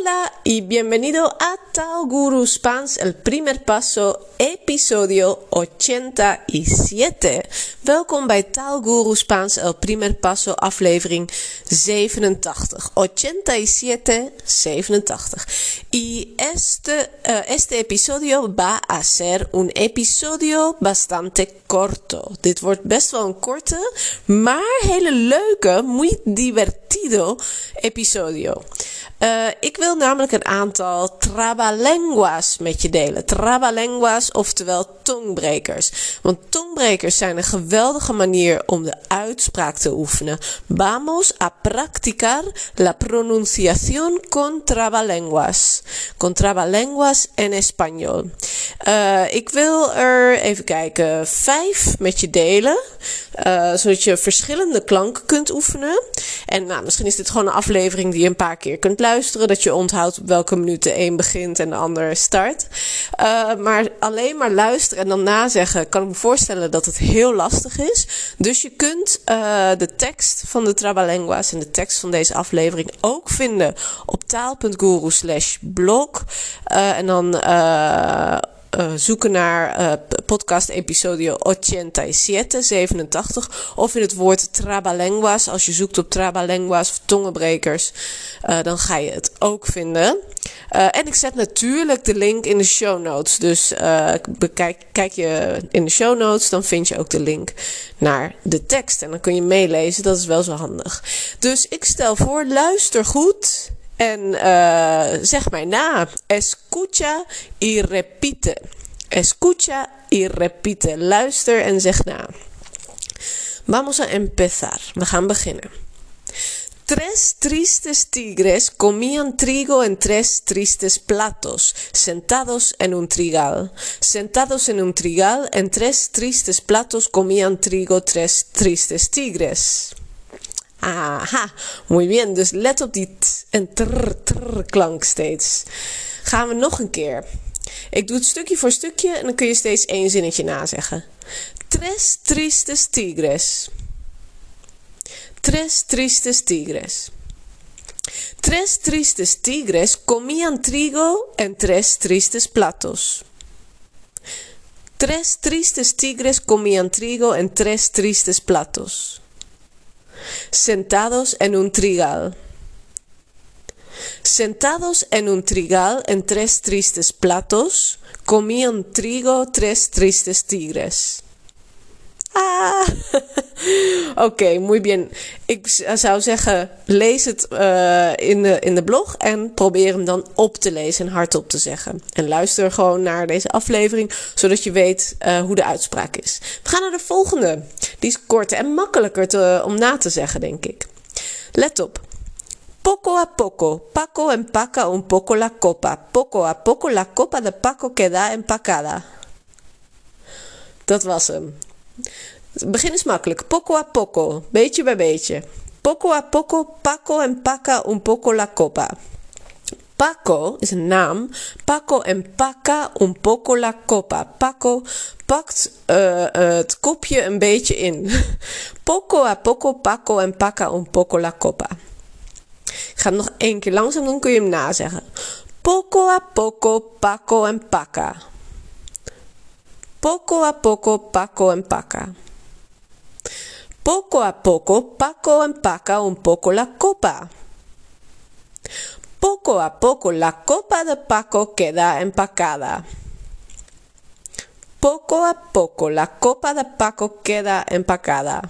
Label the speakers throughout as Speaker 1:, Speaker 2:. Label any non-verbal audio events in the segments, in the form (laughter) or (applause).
Speaker 1: Hola y bienvenido a Tal Guru Spans, el primer paso, episodio 87. Welkom bij Tal Guru Spans, el primer paso, aflevering 87. 87, 87. Y este, uh, este episodio va a ser un episodio bastante corto. Dit wordt best wel een korte, maar hele leuke, muy divertido episodio. Uh, ik wil namelijk een aantal trabalenguas met je delen. Trabalenguas, oftewel tongbrekers. Want tongbrekers zijn een geweldige manier om de uitspraak te oefenen. Vamos a practicar la pronunciación con trabalenguas. Con trabalenguas en español. Uh, ik wil er, even kijken, vijf met je delen. Uh, zodat je verschillende klanken kunt oefenen. En nou, misschien is dit gewoon een aflevering die je een paar keer kunt luisteren. Dat je onthoudt op welke minuut de een begint en de ander start. Uh, maar alleen maar luisteren en dan nazeggen kan ik me voorstellen dat het heel lastig is. Dus je kunt uh, de tekst van de Trabalenguas en de tekst van deze aflevering ook vinden op taal.guru slash blog. Uh, en dan uh, zoeken naar podcast episodio 87, 87. Of in het woord trabalenguas. Als je zoekt op trabalenguas of tongenbrekers, dan ga je het ook vinden. En ik zet natuurlijk de link in de show notes. Dus bekijk, kijk je in de show notes, dan vind je ook de link naar de tekst. En dan kun je meelezen, dat is wel zo handig. Dus ik stel voor, luister goed. En uh, zeg mij na. Escucha y repite. Escucha y repite. Luister en zeg na. Vamos a empezar. We gaan beginnen. Tres tristes tigres comían trigo en tres tristes platos, sentados en un trigal. Sentados en un trigal, en tres tristes platos comían trigo tres tristes tigres. Aha, muy bien. Dus let op die t en trr, trr klank steeds. Gaan we nog een keer. Ik doe het stukje voor stukje en dan kun je steeds één zinnetje nazeggen. Tres tristes tigres. Tres tristes tigres. Tres tristes tigres comían trigo en tres tristes platos. Tres tristes tigres comían trigo en tres tristes platos. Sentados en un trigal. Sentados en un trigal en tres tristes platos, comían trigo tres tristes tigres. Ah, (laughs) oké, okay, muy bien. Ik zou zeggen, lees het uh, in, de, in de blog en probeer hem dan op te lezen en hardop te zeggen. En luister gewoon naar deze aflevering, zodat je weet uh, hoe de uitspraak is. We gaan naar de volgende. Die is korter en makkelijker te, om na te zeggen, denk ik. Let op. Poco a poco, Paco empaca un poco la copa. Poco a poco la copa de Paco queda empacada. Dat was hem. Het begin is makkelijk. Poco a poco, beetje bij beetje. Poco a poco, Paco empaca un poco la copa. Paco is een naam. Paco empaca un poco la copa. Paco pakt uh, uh, het kopje een beetje in. (laughs) Poco a poco, Paco empaca un poco la copa. Ik ga het nog één keer langzaam doen, kun je hem nazeggen. Poco a poco, Paco empaca. Poco a poco, Paco empaca. Poco a poco, Paco empaca un poco la copa. Poco a poco, la copa de Paco queda empacada. Poco a poco, la copa de Paco queda empacada.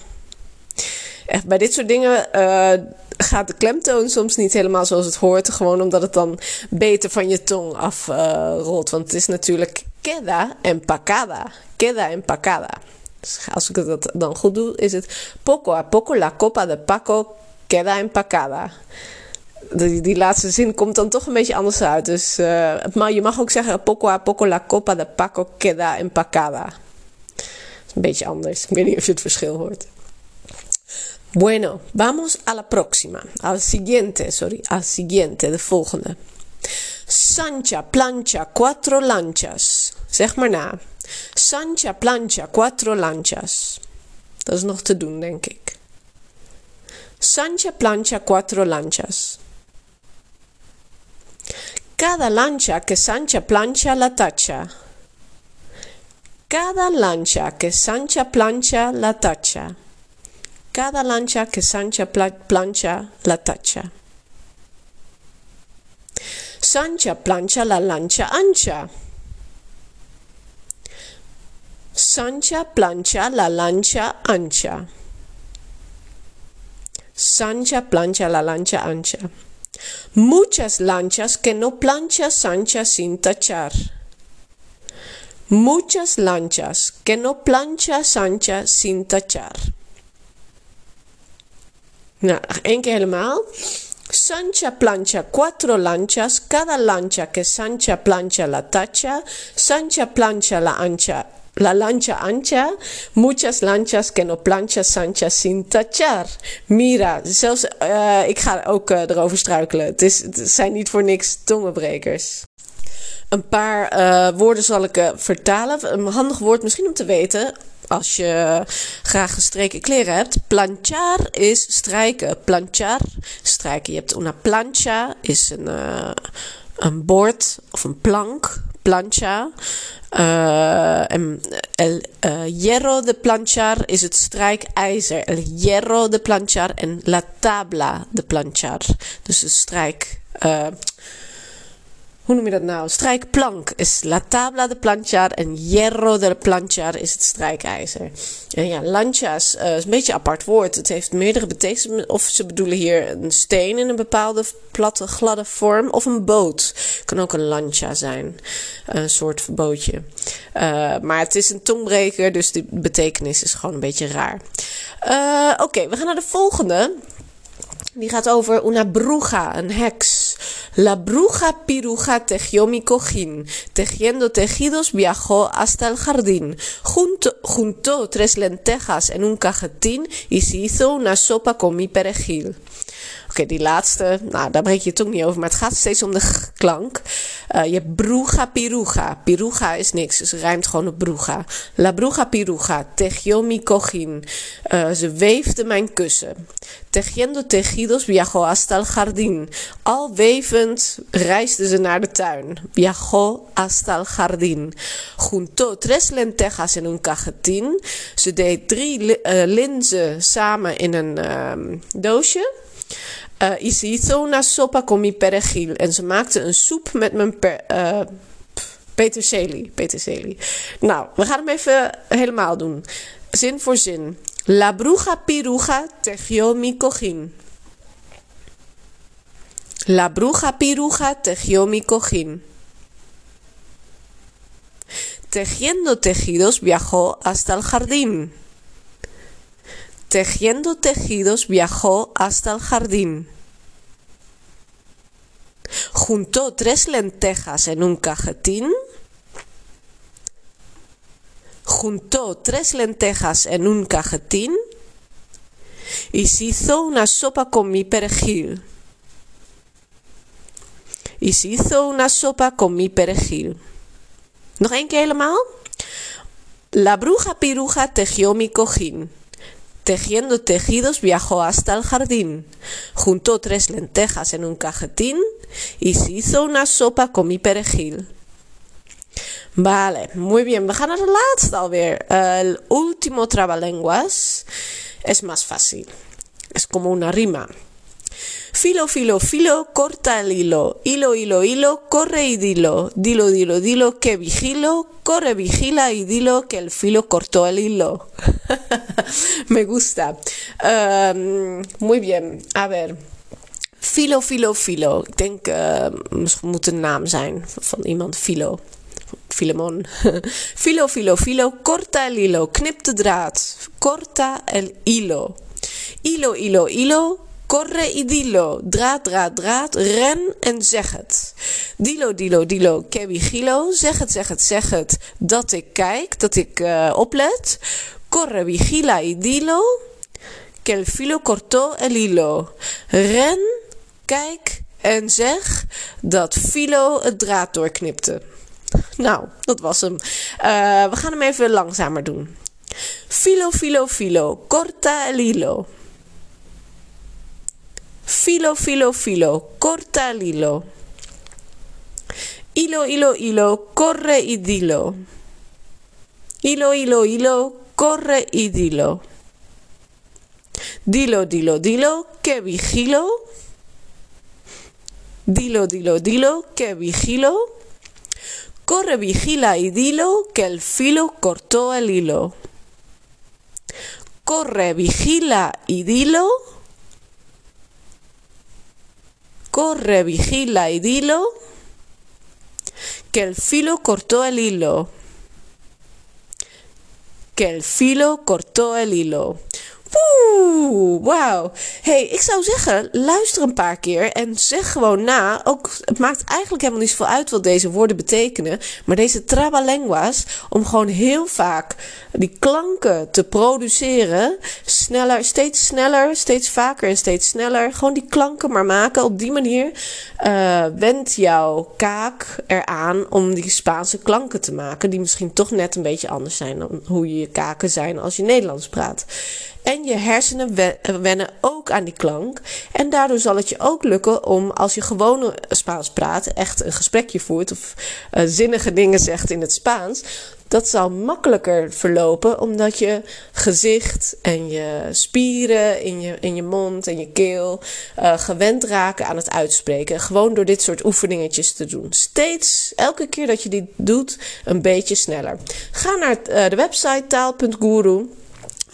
Speaker 1: Gaat de klemtoon soms niet helemaal zoals het hoort. Gewoon omdat het dan beter van je tong afrolt. Uh, Want het is natuurlijk queda empacada. Queda empacada. Dus als ik dat dan goed doe, is het poco a poco la copa de Paco queda empacada. Die, die laatste zin komt dan toch een beetje anders uit. Dus uh, maar je mag ook zeggen poco a poco la copa de Paco queda empacada. Dat is een beetje anders. Ik weet niet of je het verschil hoort. Bueno, vamos a la próxima. Al siguiente, sorry. Al siguiente, de volgende. Sancha, plancha, cuatro lanchas. Zeg maar. Sancha, plancha, cuatro lanchas. Dat is nog te doen, denk ik. Sancha, plancha, cuatro lanchas. Cada lancha que Sancha plancha la tacha. Cada lancha que Sancha plancha la tacha. Cada lancha que Sancha plancha la tacha. Sancha plancha la lancha ancha. Sancha plancha la lancha ancha. Sancha plancha la lancha ancha. Muchas lanchas que no plancha Sancha sin tachar. Muchas lanchas que no plancha Sancha sin tachar. Nou, één keer helemaal. Sancha plancha cuatro lanchas, cada lancha que Sancha plancha la tacha, Sancha plancha la ancha, la lancha ancha, muchas lanchas que no plancha Sancha sin tachar. Mira, zelfs uh, ik ga ook uh, erover struikelen. Het, is, zijn niet voor niks tongenbrekers. Een paar uh, woorden zal ik vertalen. Een handig woord misschien om te weten als je graag gestreken kleren hebt. Planchar is strijken. Planchar, strijken. Je hebt una plancha, is een, uh, een bord of een plank. Plancha. Uh, en el uh, hierro de planchar is het strijkijzer. El hierro de planchar en la tabla de planchar. Dus de strijk hoe noem je dat nou? Strijkplank is la tabla de planchar en hierro de planchar is het strijkijzer. En ja, lanchas uh, is een beetje een apart woord. Het heeft meerdere betekenissen. Of ze bedoelen hier een steen in een bepaalde platte, gladde vorm. Of een boot. Kan ook een lancha zijn. Een soort bootje. Uh, maar het is een tongbreker, dus de betekenis is gewoon een beetje raar. Uh, Oké, we gaan naar de volgende. Die gaat over una bruja, een heks. La bruja piruja tejió mi cojín. Tejiendo tejidos viajó hasta el jardín. Junto, juntó tres lentejas en un cajetín y se hizo una sopa con mi perejil. Oké, die laatste, nou, daar breek je het ook niet over, maar het gaat steeds om de klank. Uh, je hebt bruja piruja. Piruja is niks, dus rijmt gewoon op bruja. La bruja piruja, tejió mi cojín. Uh, ze weefde mijn kussen. Tejiendo tejidos viajó hasta el jardín. Al wevend reisde ze naar de tuin. Viajó hasta el jardín. Juntó tres lentejas en un cajetín. Ze deed drie uh, linzen samen in een uh, doosje. Uh, y se hizo una sopa con mi perejil. En ze maakte een soep met mijn per, uh, peterselie. peterselie. Nou, we gaan hem even helemaal doen. Zin voor zin. La bruja piruja tejió mi cojín. La bruja piruja tejió mi cojín. Tejiendo tejidos viajó hasta el jardín. Tejiendo tejidos viajó hasta el jardín. Juntó tres lentejas en un cajetín. Juntó tres lentejas en un cajetín y se hizo una sopa con mi perejil. Y se hizo una sopa con mi perejil. Nog één keer helemaal? La bruja piruja tejió mi cojín. Tejiendo tejidos viajó hasta el jardín. Juntó tres lentejas en un cajetín y se hizo una sopa con mi perejil. Vale, muy bien. We gaan naar de. El último trabalenguas es más fácil. Es como una rima. Filo, filo, filo, corta el hilo. Hilo, hilo, hilo, corre y dilo. Dilo, dilo, dilo, que vigilo. Corre, vigila y dilo que el filo cortó el hilo. (laughs) Me gusta. Um, muy bien. A ver. Filo, filo, filo. Ik denk, uh, moet een naam zijn. Filo. Filemon. (laughs) filo, filo, filo. Corta el hilo. Knip de draad. Corta el hilo. Hilo, hilo, hilo. Corre y dilo. Draad, draad, draad. Ren en zeg het. Dilo, dilo, dilo. Que vigilo. Zeg het, zeg het, zeg het. Dat ik kijk, dat ik uh, oplet. Corre, vigila y dilo. Que el filo cortó el hilo. Ren, kijk en zeg dat Filo het draad doorknipte. Nou, dat was hem. Uh, we gaan hem even langzamer doen. Filo, filo, filo. Corta el hilo. Filo, filo, filo. Corta el hilo. Hilo, hilo, corre y dilo. Hilo, hilo, corre y dilo. Dilo, dilo, dilo, que vigilo. Dilo, dilo, dilo, que vigilo. Corre, vigila y dilo, que el filo cortó el hilo. Corre, vigila y dilo. Corre, vigila y dilo, que el filo cortó el hilo. Que el filo cortó el hilo. Oeh, wauw. hey, ik zou zeggen, luister een paar keer en zeg gewoon na. Ook, het maakt eigenlijk helemaal niet zoveel uit wat deze woorden betekenen. Maar deze trabalenguas, om gewoon heel vaak die klanken te produceren. Sneller, steeds sneller, steeds vaker en steeds sneller. Gewoon die klanken maar maken. Op die manier uh, wendt jouw kaak eraan om die Spaanse klanken te maken. Die misschien toch net een beetje anders zijn dan hoe je kaken zijn als je Nederlands praat. En je hersenen wennen ook aan die klank. En daardoor zal het je ook lukken om, als je gewoon Spaans praat, echt een gesprekje voert of uh, zinnige dingen zegt in het Spaans. Dat zal makkelijker verlopen omdat je gezicht en je spieren in je, in je mond en je keel uh, gewend raken aan het uitspreken. Gewoon door dit soort oefeningetjes te doen. Steeds, elke keer dat je dit doet, een beetje sneller. Ga naar uh, de website taal.guru.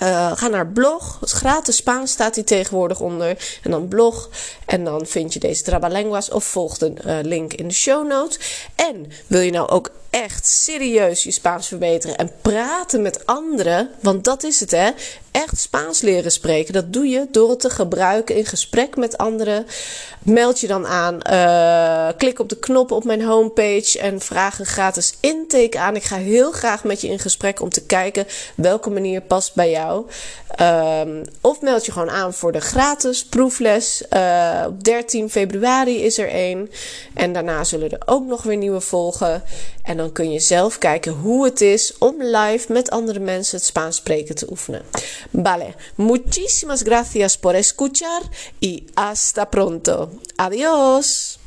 Speaker 1: Uh, ga naar blog. Het gratis Spaans staat hier tegenwoordig onder. En dan blog. En dan vind je deze Trabalenguas. Of volg de uh, link in de show notes. En wil je nou ook echt serieus je Spaans verbeteren en praten met anderen, want dat is het hè. Echt Spaans leren spreken, dat doe je door het te gebruiken in gesprek met anderen. Meld je dan aan, uh, klik op de knop op mijn homepage en vraag een gratis intake aan. Ik ga heel graag met je in gesprek om te kijken welke manier past bij jou. Um, of meld je gewoon aan voor de gratis proefles. Uh, op 13 februari is er één. En daarna zullen er ook nog weer nieuwe volgen. En dan kun je zelf kijken hoe het is om live met andere mensen het Spaans spreken te oefenen. Vale, muchísimas gracias por escuchar y hasta pronto. Adiós.